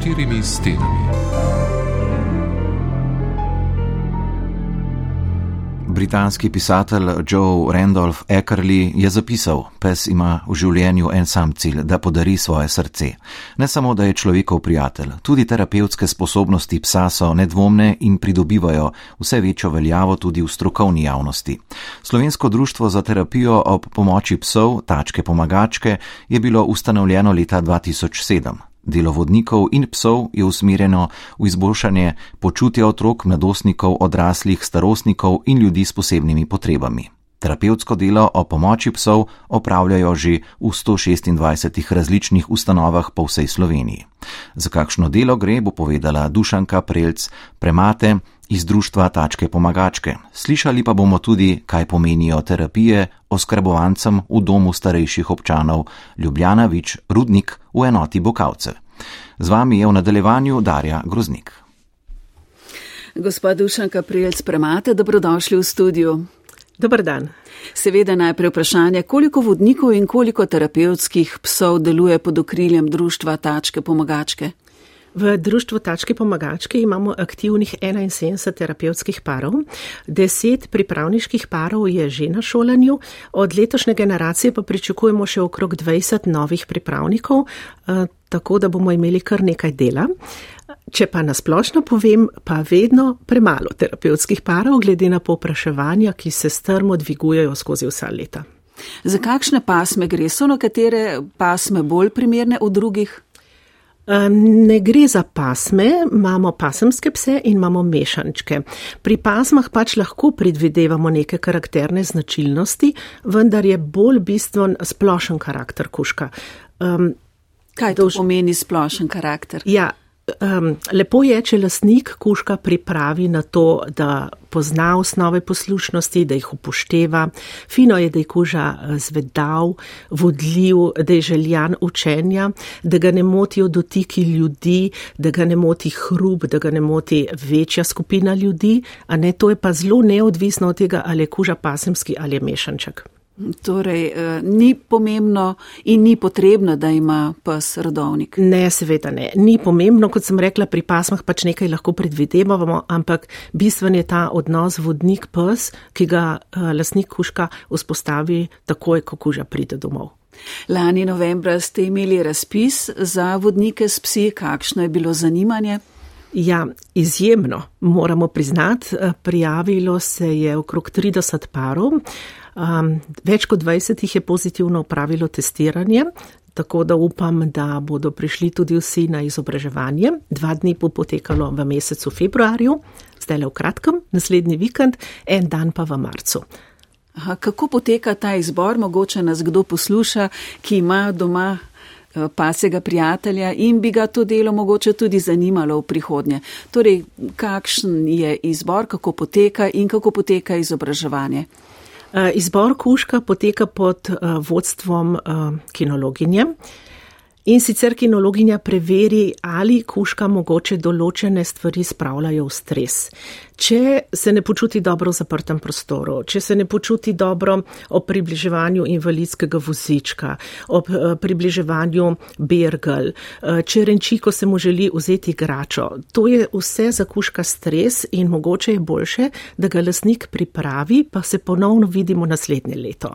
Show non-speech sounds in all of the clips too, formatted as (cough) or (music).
štirimi stenami. Britanski pisatelj Joe Randolph Eckerly je zapisal: Pes ima v življenju en sam cilj, da podari svoje srce. Ne samo, da je človekov prijatelj, tudi terapevtske sposobnosti psa so nedvomne in pridobivajo vse večjo veljavo tudi v strokovni javnosti. Slovensko društvo za terapijo ob pomoči psov, tačke pomagačke, je bilo ustanovljeno leta 2007. Delo vodnikov in psov je usmerjeno v izboljšanje počutja otrok, mladostnikov, odraslih, starostnikov in ljudi s posebnimi potrebami. Terapevtsko delo o pomoči psov opravljajo že v 126 različnih ustanovah po vsej Sloveniji. Za kakšno delo gre, bo povedala Dušanka Prelc, premate, iz društva Tačke pomagačke. Slišali pa bomo tudi, kaj pomenijo terapije oskrbovancem v domu starejših občanov Ljubljana Vič Rudnik v enoti Bokavce. Z vami je v nadaljevanju Darja Groznik. Gospod Dušanka Prijelc Premate, dobrodošli v studiu. Dobr dan. Seveda najprej vprašanje, koliko vodnikov in koliko terapevtskih psov deluje pod okriljem društva Tačke pomagačke? V društvu Tačke pomagačke imamo aktivnih 71 terapevtskih parov, 10 pripravniških parov je že na šolanju, od letošnje generacije pa pričakujemo še okrog 20 novih pripravnikov, eh, tako da bomo imeli kar nekaj dela. Če pa nasplošno povem, pa vedno premalo terapevtskih parov, glede na popraševanja, ki se strmo dvigujejo skozi vsa leta. Za kakšne pasme gre? So nekatere pasme bolj primerne od drugih? Ne gre za pasme, imamo pasemske pse in imamo mešančke. Pri pasmah pač lahko predvidevamo neke karakterne značilnosti, vendar je bolj bistven splošen karakter kuška. Um, Kaj to pomeni splošen karakter? Ja, Um, lepo je, če lasnik kuška pripravi na to, da pozna osnove poslušnosti, da jih upošteva. Fino je, da je kuža eh, zvedav, vodljiv, da je željan učenja, da ga ne motijo dotiki ljudi, da ga ne moti hrup, da ga ne moti večja skupina ljudi, a ne to je pa zelo neodvisno od tega, ali je kuža pasemski ali je mešanček. Torej, eh, ni pomembno in ni potrebno, da ima pes rodovnik. Ne, seveda ne. Ni pomembno, kot sem rekla, pri pasmah pač nekaj lahko predvidevamo, ampak bistven je ta odnos vodnik-pes, ki ga uh, lasnik kuška vzpostavi takoj, ko kuža pride domov. Lani novembra ste imeli razpis za vodnike s psi, kakšno je bilo zanimanje? Ja, izjemno, moramo priznati, eh, prijavilo se je okrog 30 parov. Um, več kot 20 jih je pozitivno upravilo testiranje, tako da upam, da bodo prišli tudi vsi na izobraževanje. Dva dni bo potekalo v mesecu februarju, zdaj le v kratkem, naslednji vikend, en dan pa v marcu. Aha, kako poteka ta izbor? Mogoče nas kdo posluša, ki ima doma eh, pasega prijatelja in bi ga to delo mogoče tudi zanimalo v prihodnje. Torej, kakšen je izbor, kako poteka in kako poteka izobraževanje? Eh, izbor kuška poteka pod eh, vodstvom eh, kinologinje. In sicer kinologinja preveri, ali kuška mogoče določene stvari spravljajo v stres. Če se ne počuti dobro v zaprtem prostoru, če se ne počuti dobro ob približevanju invalidskega vozička, ob eh, približevanju bergel, eh, če renči, ko se mu želi vzeti igračo, to je vse za kuška stres in mogoče je boljše, da ga lasnik pripravi, pa se ponovno vidimo naslednje leto.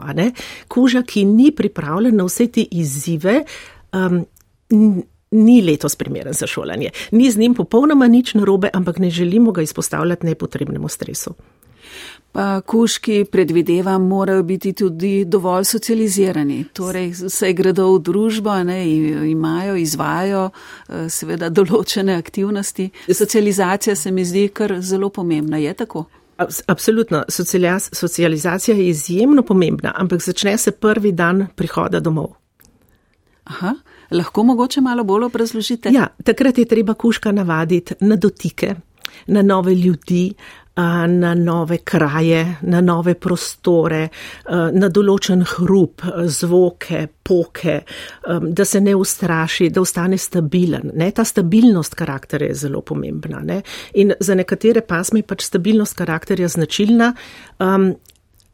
Kuža, ki ni pripravljen na vse te izzive, um, ni letos primeren za šolanje. Ni z njim popolnoma nič narobe, ampak ne želimo ga izpostavljati nepotrebnemu stresu. Pa kuški, predvidevam, morajo biti tudi dovolj socializirani, torej se gredo v družbo, ne, imajo, izvajo eh, seveda določene aktivnosti. Socializacija se mi zdi kar zelo pomembna, je tako? Absolutno, socializacija je izjemno pomembna, ampak začne se prvi dan prihoda domov. Aha, lahko mogoče malo bolj obrazložite? Ja, takrat je treba kuška navaditi na dotike, na nove ljudi, na nove kraje, na nove prostore, na določen hrup, zvoke, poke, da se ne ustraši, da ostane stabilen. Ne? Ta stabilnost karakterja je zelo pomembna. Ne? In za nekatere pasme je pač stabilnost karakterja značilna. Um,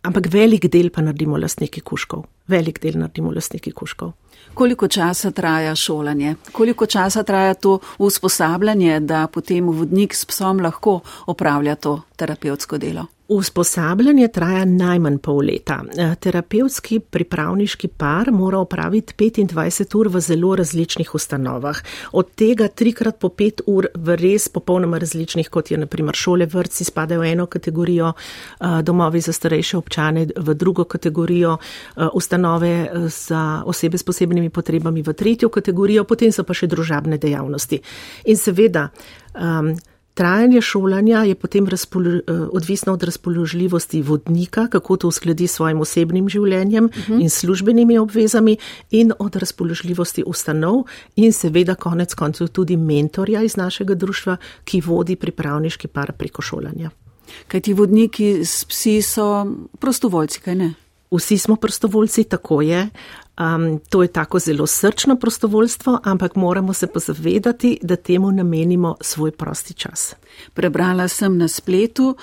ampak velik del pa naredimo lastniki kuškov. Velik del naredimo lastniki kuškov. Koliko časa traja šolanje? Koliko časa traja to usposabljanje, da potem vodnik s psom lahko opravlja to terapevtsko delo? Usposabljanje traja najmanj pol leta. Eh, terapevtski pripravniški par mora opraviti 25 ur v zelo različnih ustanovah. Od tega trikrat po pet ur v res popolnoma različnih, kot je naprimer šole, vrtci spadajo v eno kategorijo, eh, domovi za starejše občane v drugo kategorijo, eh, ustanove za osebe s posebnimi potrebami v tretjo kategorijo, potem so pa še družabne dejavnosti. In seveda, um, Trajanje šolanja je potem eh, odvisno od razpoložljivosti vodnika, kako to uskladi s svojim osebnim življenjem uh mhm. -huh. in službenimi obvezami, in od razpoložljivosti ustanov, in seveda konec koncev tudi mentorja iz našega društva, ki vodi pripravniški par preko šolanja. Kaj ti vodniki s psi so prostovoljci, kaj ne? Vsi smo prostovoljci, tako je. Um, to je tako zelo srčno prostovoljstvo, ampak moramo se pozavedati, da temu namenimo svoj prosti čas. Prebrala sem na spletu,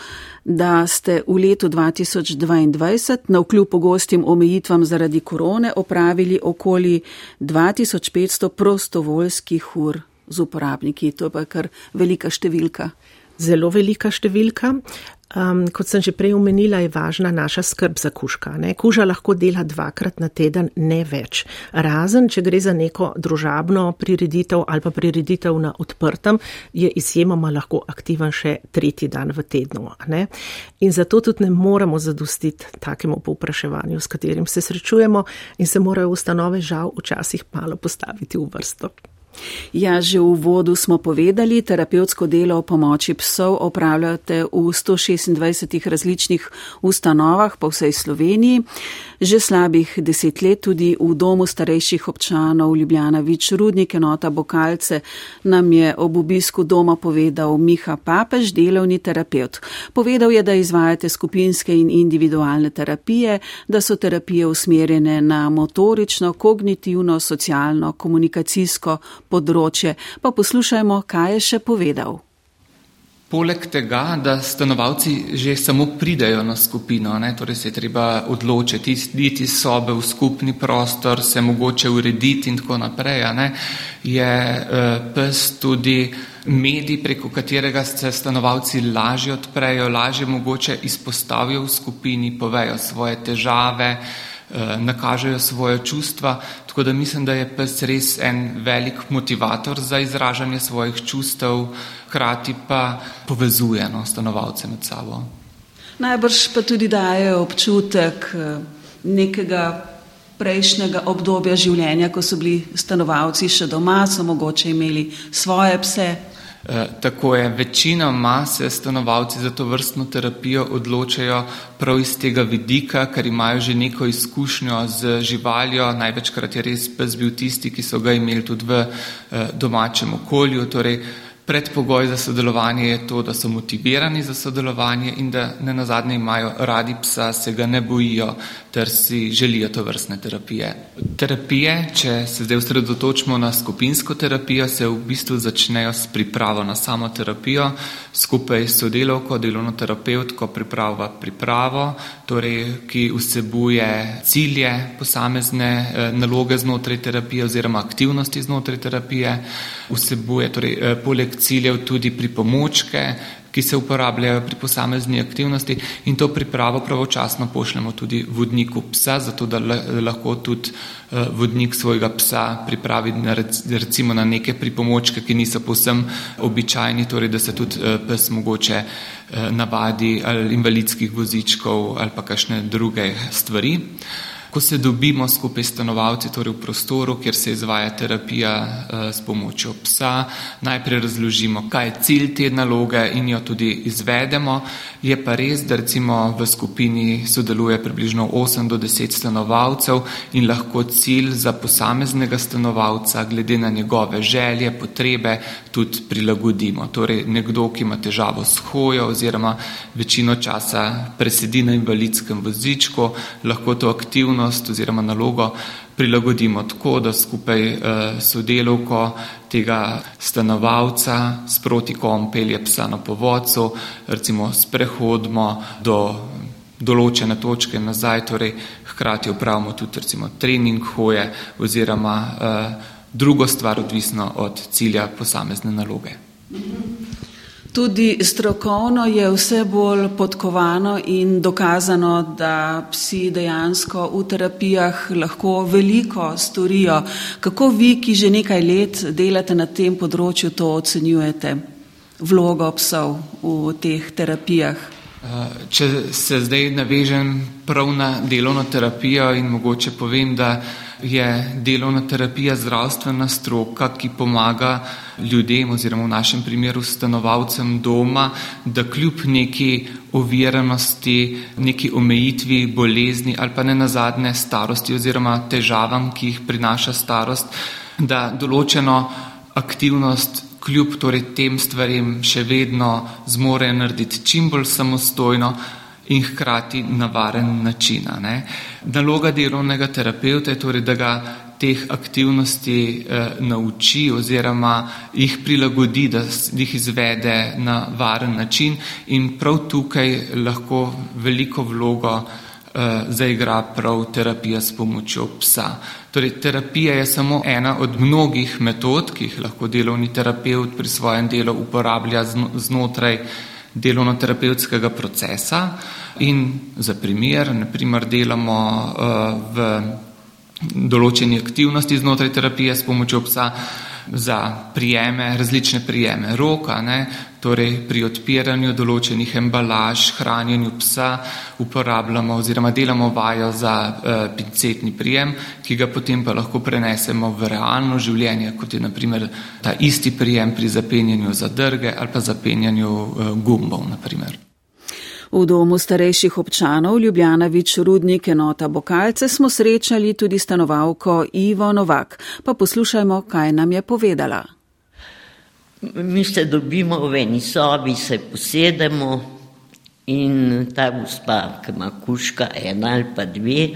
da ste v letu 2022 na vkljub pogostim omejitvam zaradi korone opravili okoli 2500 prostovoljskih ur z uporabniki. To je pa kar velika številka. Zelo velika številka. Um, kot sem že prej omenila, je važna naša skrb za kužka. Ne? Kuža lahko dela dvakrat na teden, ne več. Razen, če gre za neko družabno prireditev ali pa prireditev na odprtem, je izjemoma lahko aktiven še tretji dan v tednu. Ne? In zato tudi ne moramo zadostiti takemu povpraševanju, s katerim se srečujemo in se morajo ustanove žal včasih malo postaviti v vrsto. Ja, že v vodu smo povedali, terapevtsko delo o pomoči psov opravljate v 126 različnih ustanovah po vsej Sloveniji. Že slabih deset let tudi v domu starejših občanov Ljubljana Vič Rudnik enota Bokalce nam je ob obisku doma povedal Miha Papež, delovni terapeut. Povedal je, da izvajate skupinske in individualne terapije, da so terapije usmerjene na motorično, kognitivno, socialno, komunikacijsko področje. Pa poslušajmo, kaj je še povedal. Poleg tega, da stanovalci že samo pridejo na skupino, ne, torej se je treba odločiti, iti iz sobe v skupni prostor, se mogoče urediti in tako naprej, ne, je uh, pes tudi medij, preko katerega se stanovalci lažje odprejo, lažje mogoče izpostavijo v skupini, povejo svoje težave, uh, nakažejo svoje čustva. Tako da mislim, da je pes res en velik motivator za izražanje svojih čustev, hkrati pa povezuje no, stanovalce med sabo. Najbrž pa tudi daje občutek eh, nekega prejšnjega obdobja življenja, ko so bili stanovalci še doma, so mogoče imeli svoje pse. Eh, tako je, večinoma se stanovalci za to vrstno terapijo odločajo prav iz tega vidika, ker imajo že neko izkušnjo z živaljo. Največkrat je res pes bil tisti, ki so ga imeli tudi v eh, domačem okolju. Torej, Predpogoj za sodelovanje je to, da so motivirani za sodelovanje in da ne nazadnje imajo radi psa, se ga ne bojijo ter si želijo to vrstne terapije. Terapije, če se zdaj usredotočimo na skupinsko terapijo, se v bistvu začnejo s pripravo na samo terapijo, skupaj s sodelovko, delovno terapevtko priprava pripravo, torej, ki vsebuje cilje posamezne eh, naloge znotraj terapije oziroma aktivnosti znotraj terapije, vsebuje torej, eh, poleg ciljev tudi pripomočke, ki se uporabljajo pri posamezni aktivnosti in to pripravo pravočasno pošljemo tudi vodniku psa, zato da lahko tudi eh, vodnik svojega psa pripravi na recimo na neke pripomočke, ki niso posem običajni, torej da se tudi eh, pes mogoče eh, navadi ali invalidskih vozičkov ali pa kakšne druge stvari. Ko se dobimo skupaj s stanovalci, torej v prostoru, kjer se izvaja terapija uh, s pomočjo psa, najprej razložimo, kaj je cilj te naloge in jo tudi izvedemo. Je pa res, da recimo v skupini sodeluje približno 8 do 10 stanovalcev in lahko cilj za posameznega stanovalca, glede na njegove želje, potrebe, tudi prilagodimo. Torej, nekdo, ki ima težavo s hojo oziroma večino časa presedi na invalidskem vozičku, lahko to aktivnost oziroma nalogo prilagodimo tako, da skupaj eh, sodelovko tega stanovalca sproti kom pelje psa na povodcu, recimo sprehodimo do določene točke nazaj, torej hkrati upravimo tudi recimo trening hoje oziroma eh, drugo stvar odvisno od cilja posamezne naloge. Tudi strokovno je vse bolj podkovano in dokazano, da psi dejansko v terapijah lahko veliko storijo. Kako vi, ki že nekaj let delate na tem področju, to ocenjujete, vlogo psov v teh terapijah? Če se zdaj navežem prav na delovno terapijo in mogoče povem, da je delovna terapija zdravstvena stroka, ki pomaga ljudem oziroma v našem primeru stanovalcem doma, da kljub neki oviranosti, neki omejitvi bolezni ali pa ne nazadnje starosti oziroma težavam, ki jih prinaša starost, da določeno aktivnost kljub torej tem stvarem še vedno zmore narediti čim bolj samostojno, in hkrati na varen način. Ne. Naloga delovnega terapeuta je torej, da ga teh aktivnosti eh, nauči oziroma jih prilagodi, da jih izvede na varen način in prav tukaj lahko veliko vlogo eh, zaigra prav terapija s pomočjo psa. Torej, terapija je samo ena od mnogih metod, ki jih lahko delovni terapeut pri svojem delu uporablja znotraj delovno-terapevtskega procesa. In za primer, naprimer delamo uh, v določeni aktivnosti znotraj terapije s pomočjo psa za prijeme, različne prijeme roka, ne, torej pri odpiranju določenih embalaž, hranjenju psa uporabljamo oziroma delamo vajo za uh, pincetni prijem, ki ga potem pa lahko prenesemo v realno življenje, kot je naprimer ta isti prijem pri zapenjanju zadrge ali pa zapenjanju uh, gumbov, naprimer. V domu starejših občanov Ljubljana Vič Rudnik enota Bokalce smo srečali tudi stanovalko Ivo Novak. Pa poslušajmo, kaj nam je povedala. Mi se dobimo v eni sobi, se posedemo in ta gospa, ki ima kuška ena ali pa dve,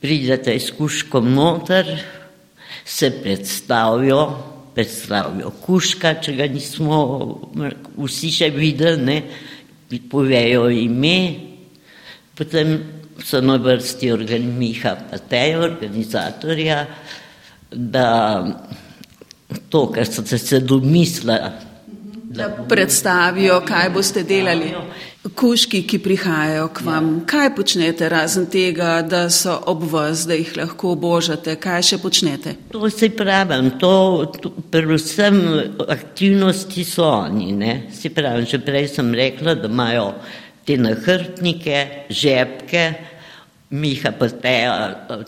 pridete s kuškom noter, se predstavijo, predstavijo kuška, če ga nismo vsi še videli, ne, povejo ime, potem so na vrsti organ Miha Pateja, organizatorja, da to, kar so se domislili, da predstavijo, kaj boste delali. Kuški, ki prihajajo k vam, ja. kaj počnete razen tega, da so ob vas, da jih lahko obožate, kaj še počnete? To se pravim, to, to predvsem aktivnosti so oni, ne? Se pravim, že prej sem rekla, da imajo te nahrbtnike, žepke, Miha pa te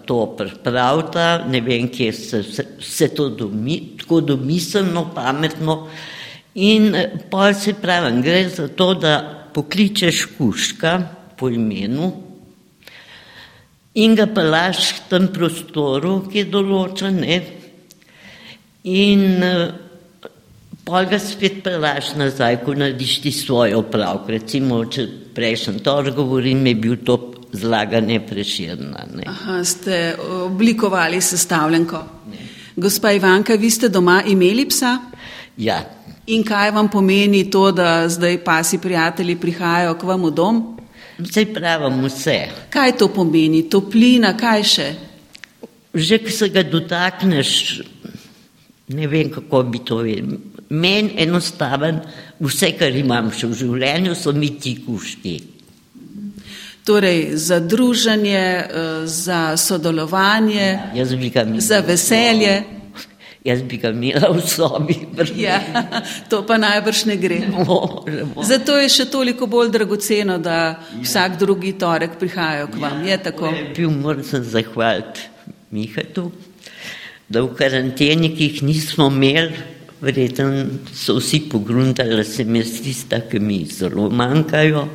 to pripravlja, ne vem, kje se vse to domi, tako domiselno, pametno. In pa se pravim, gre za to, da pokličeš kuška po imenu in ga pelaš v tem prostoru, ki je določen, ne? in pa ga spet pelaš nazaj, ko narediš ti svoj opravek. Recimo, če prejšnji torek govorim, je bil to zlaganje preširna. Ne? Aha, ste oblikovali sestavljenko. Ne. Gospa Ivanka, vi ste doma imeli psa? Ja. In kaj vam pomeni to, da zdaj pasi prijatelji prihajajo k vam v dom? Zdaj pravim vse. Kaj to pomeni? Toplina, kaj še? Že, ki se ga dotakneš, ne vem, kako bi to vedel. Meni enostaven, vse, kar imam še v življenju, so mi ti kuški. Torej, za druženje, eh, za sodelovanje, ja, za veselje. (laughs) Jaz bi ga imela v sobi. Ja, to pa najbrž ne gre. Zato je še toliko bolj dragoceno, da vsak drugi torek prihajajo k vam. Je tako? Bil moram se zahvaliti Mihatu, da v karanteni, ki jih nismo imeli, verjetno so vsi pogruntali, da se mi zdi, da mi zelo manjkajo.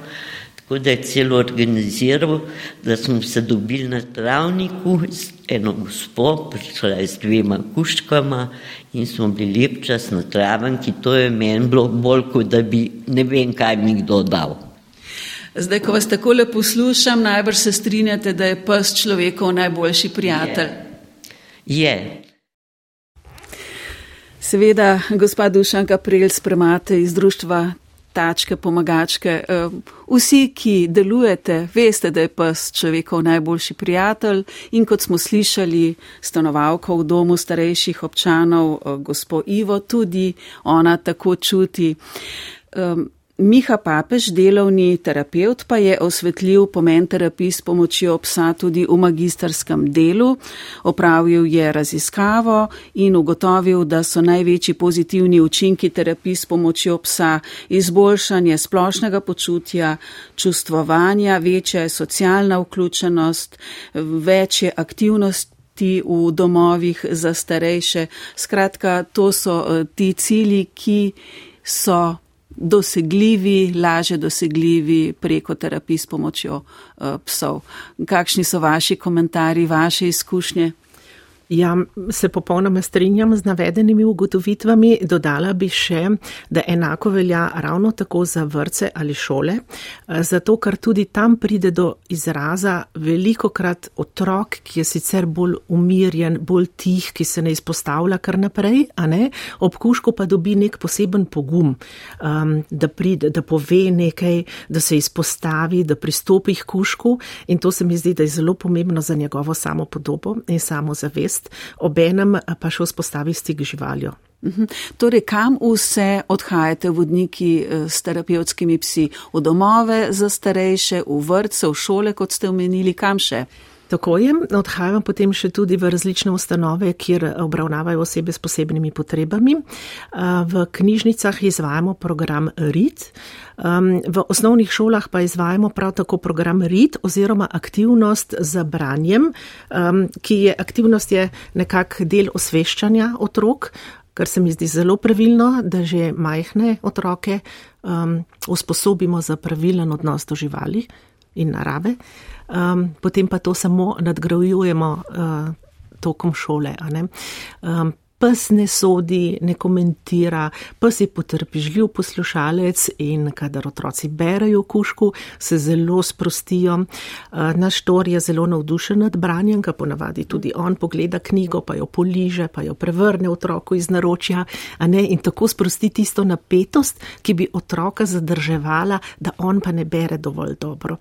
Tako da je celo organiziral, da smo se dobili na travniku, eno gospo, prišla je z dvema kuškama in smo bili lep čas na travanki. To je meni bilo bolj, kot da bi ne vem, kaj mi kdo dal. Zdaj, ko vas tako lepo poslušam, najbrž se strinjate, da je pes človekov najboljši prijatelj. Je. je. Seveda, gospod Dušanka Prelj, spremate iz društva tačke, pomagačke. Eh, vsi, ki delujete, veste, da je pes človekov najboljši prijatelj in kot smo slišali, stanovalka v domu starejših občanov, eh, gospod Ivo, tudi ona tako čuti. Miha Papež, delovni terapeut, pa je osvetljiv pomen terapij s pomočjo psa tudi v magistarskem delu. Opravil je raziskavo in ugotovil, da so največji pozitivni učinki terapij s pomočjo psa izboljšanje splošnega počutja, čustvovanja, večja je socialna vključenost, večje aktivnosti v domovih za starejše. Skratka, to so eh, ti cilji, ki so dosegljivi, laže dosegljivi preko terapij s pomočjo uh, psov. Kakšni so vaši komentarji, vaše izkušnje? Ja, se popolnoma strinjam z navedenimi ugotovitvami. Dodala bi še, da enako velja ravno tako za vrce ali šole, zato ker tudi tam pride do izraza veliko krat otrok, ki je sicer bolj umirjen, bolj tih, ki se ne izpostavlja kar naprej, a ne, ob kušku pa dobi nek poseben pogum, um, da pride, da pove nekaj, da se izpostavi, da pristopi k kušku in to se mi zdi, da je zelo pomembno za njegovo samo podobo in samo zavest obenem pa še vzpostavi stik živaljo. Mhm. Torej, kam vse odhajate vodniki eh, s terapevtskimi psi? V domove za starejše, v vrtce, v šole, kot ste omenili, kam še? Tako je, odhajam potem še tudi v različne ustanove, kjer obravnavajo osebe s posebnimi potrebami. V knjižnicah izvajamo program RIT, v osnovnih šolah pa izvajamo prav tako program RIT oziroma aktivnost za branjem, ki je aktivnost je nekak del osveščanja otrok, kar se mi zdi zelo pravilno, da že majhne otroke usposobimo za pravilen odnos do živali in narave um, potem pa to samo nadgrajujemo uh, tokom šole. Um, pes ne sodi, ne komentira, pes je potrpežljiv poslušalec in kadar otroci berajo kušku, se zelo sprostijo. Uh, naš tor je zelo navdušen nad branjem, ga ponavadi tudi on pogleda knjigo, pa jo poliže, pa jo prevrne otroku iz naročja in tako sprosti tisto napetost, ki bi otroka zadrževala, da on pa ne bere dovolj dobro.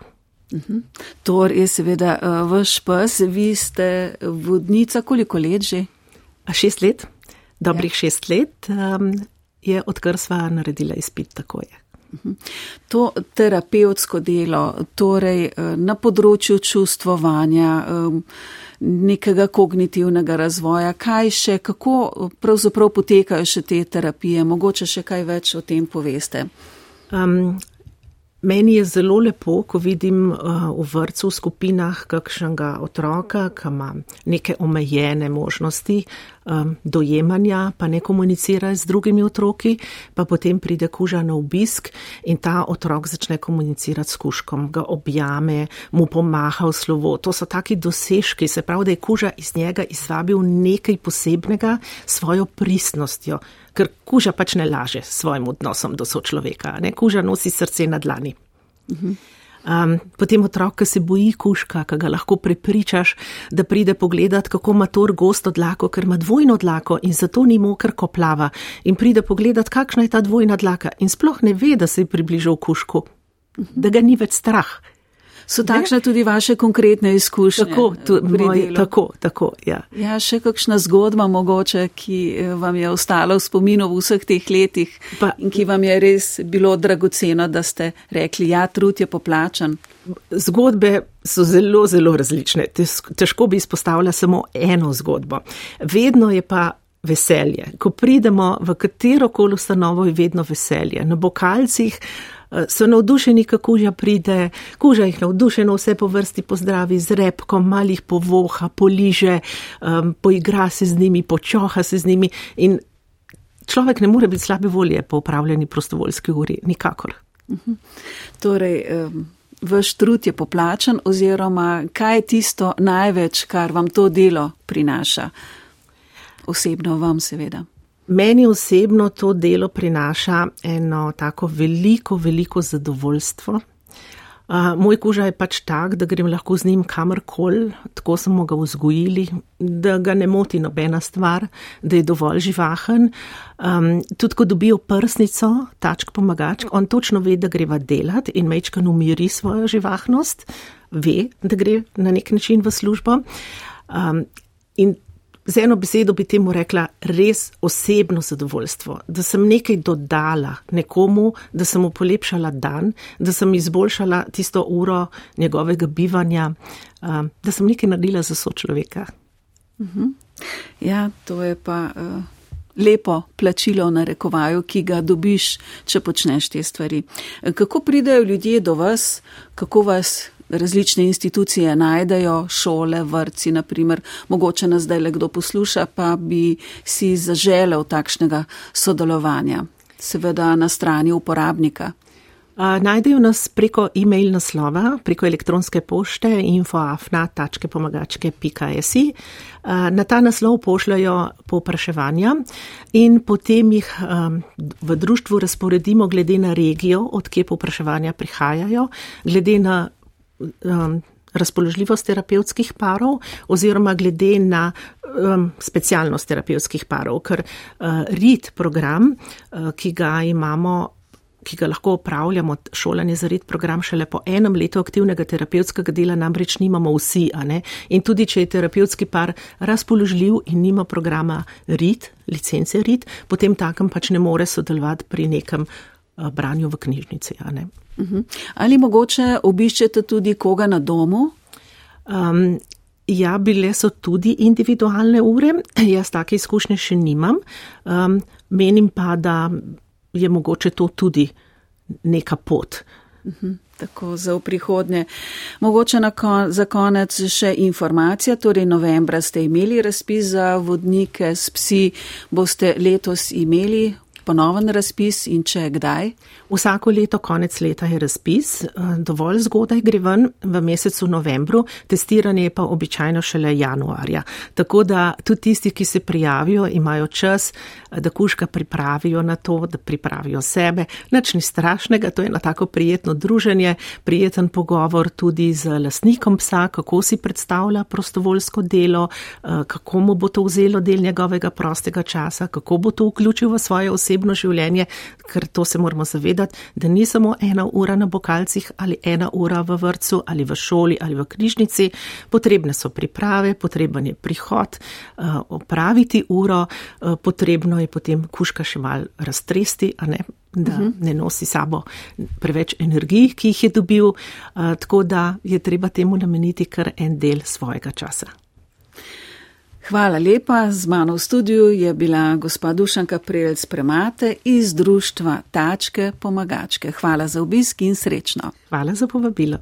Mhm. Tor je seveda uh, vaš pes, vi ste vodnica koliko let že? Šest let, dobrih ja. šest let um, je, odkar sva naredila izpit, tako je. Mhm. To terapevtsko delo, torej eh, na področju čustvovanja, nekega kognitivnega razvoja, kaj še, kako pravzaprav potekajo še te terapije, mogoče še kaj več o tem poveste? Um, Meni je zelo lepo, ko vidim uh, v vrtu v skupinah kakšnega otroka, ki ima neke omejene možnosti um, dojemanja, pa ne komunicira z drugimi otroki, pa potem pride kuža na obisk in ta otrok začne komunicirati s kuškom, ga objame, mu pomaha v slovo. To so taki dosežki, se pravi, da je kuža iz njega izvabil nekaj posebnega svojo pristnostjo ker kuža pač ne laže s svojim odnosom do sočloveka, ne kuža nosi srce na dlani. Um, potem otrok, ki se boji kuška, ki ga lahko prepričaš, da pride pogledat, kako ima tor gosto dlako, ker ima dvojno dlako in zato ni moker, ko plava. In pride pogledat, kakšna je ta dvojna dlaka in sploh ne ve, da se je približal kušku, da ga ni več strah, So takšne tudi vaše konkretne izkušnje? Tako, tu, moj, tako, tako, ja. Ja, še kakšna zgodba mogoče, ki eh, vam je ostala v spominu v vseh teh letih pa, in ki vam je res bilo dragoceno, da ste rekli, ja, trud je poplačan. Zgodbe so zelo, zelo različne. Težko bi izpostavila samo eno zgodbo. Vedno je pa veselje. Ko pridemo v katero koli ustanovo, je vedno veselje. Na bokalcih so navdušeni, kako kuža pride, kuža jih navdušeno vse po vrsti pozdravi z repkom, malih povoha, poliže, um, poigra se z njimi, počoha se z njimi in človek ne more biti slabe volje po upravljeni prostovoljski uri, nikakor. Mhm. Torej, um... Vaš trud je poplačan, oziroma kaj je tisto največ, kar vam to delo prinaša? Osebno vam, seveda. Meni osebno to delo prinaša eno tako veliko, veliko zadovoljstvo. Uh, moj koža je pač tak, da grem lahko z njim kamorkoli, tako smo ga vzgojili, da ga ne moti nobena stvar, da je dovolj živahen. Um, tudi ko dobijo prsnico, tačk pomagač, on točno ve, da greva delati in mečkan umiri svojo živahnost, ve, da gre na nek način v službo. Um, in z eno besedo bi temu rekla res osebno zadovoljstvo, da sem nekaj dodala nekomu, da sem mu polepšala dan, da sem izboljšala tisto uro njegovega bivanja, um, da sem nekaj naredila za sočloveka. Mhm. Ja, to je pa uh, lepo plačilo na rekovaju, ki ga dobiš, če počneš te stvari. Kako pridejo ljudje do vas, kako vas različne institucije najdejo, šole, vrci, naprimer, mogoče nas zdaj le kdo posluša, pa bi si zaželel takšnega sodelovanja, seveda na strani uporabnika. Najdejo nas preko e-mail naslova, preko elektronske pošte infoafna.pomagačke.si. Na ta naslov pošljajo povpraševanja in potem jih v društvu razporedimo glede na regijo, odkje povpraševanja prihajajo, glede na um, razpoložljivost terapevtskih parov oziroma glede na um, specialnost terapevtskih parov, ker uh, RIT program, uh, ki ga imamo ki ga lahko upravljamo, šolanje za red program šele po enem letu aktivnega terapevtskega dela, namreč nimamo vsi. In tudi, če je terapevtski par razpoložljiv in nima programa RIT, licence RIT, potem takem pač ne more sodelovati pri nekem branju v knjižnici. Mhm. Ali mogoče obiščete tudi koga na domu? Um, ja, bile so tudi individualne ure, (clears throat) jaz take izkušnje še nimam. Um, menim pa, da je mogoče to tudi neka pot. Uhum, tako za v prihodnje. Mogoče kon, za konec še informacija. Torej, novembra ste imeli razpis za vodnike s psi. Boste letos imeli ponoven razpis in če kdaj? Vsako leto, konec leta je razpis, eh, dovolj zgodaj gre ven v mesecu novembru, testiranje je pa običajno šele januarja. Tako da tudi tisti, ki se prijavijo, imajo čas, eh, da kuška pripravijo na to, da pripravijo sebe. Nič ni strašnega, to je na tako prijetno druženje, prijeten pogovor tudi z lasnikom psa, kako si predstavlja prostovoljsko delo, eh, kako mu bo to vzelo del njegovega prostega časa, kako bo to vključil v svoje osebe osebno življenje, ker to se moramo zavedati, da ni samo ena ura na bokalcih ali ena ura v vrtu ali v šoli ali v knjižnici. Potrebne so priprave, potreben je prihod, eh, opraviti uro, eh, potrebno je potem kuška še mal raztresti, ne? da mhm. ne nosi sabo preveč energij, ki jih je dobil, eh, tako da je treba temu nameniti kar en del svojega časa. Hvala lepa. Z mano v studiu je bila gospa Dušanka Prelc Premate iz društva Tačke Pomagačke. Hvala za obisk in srečno. Hvala za povabilo.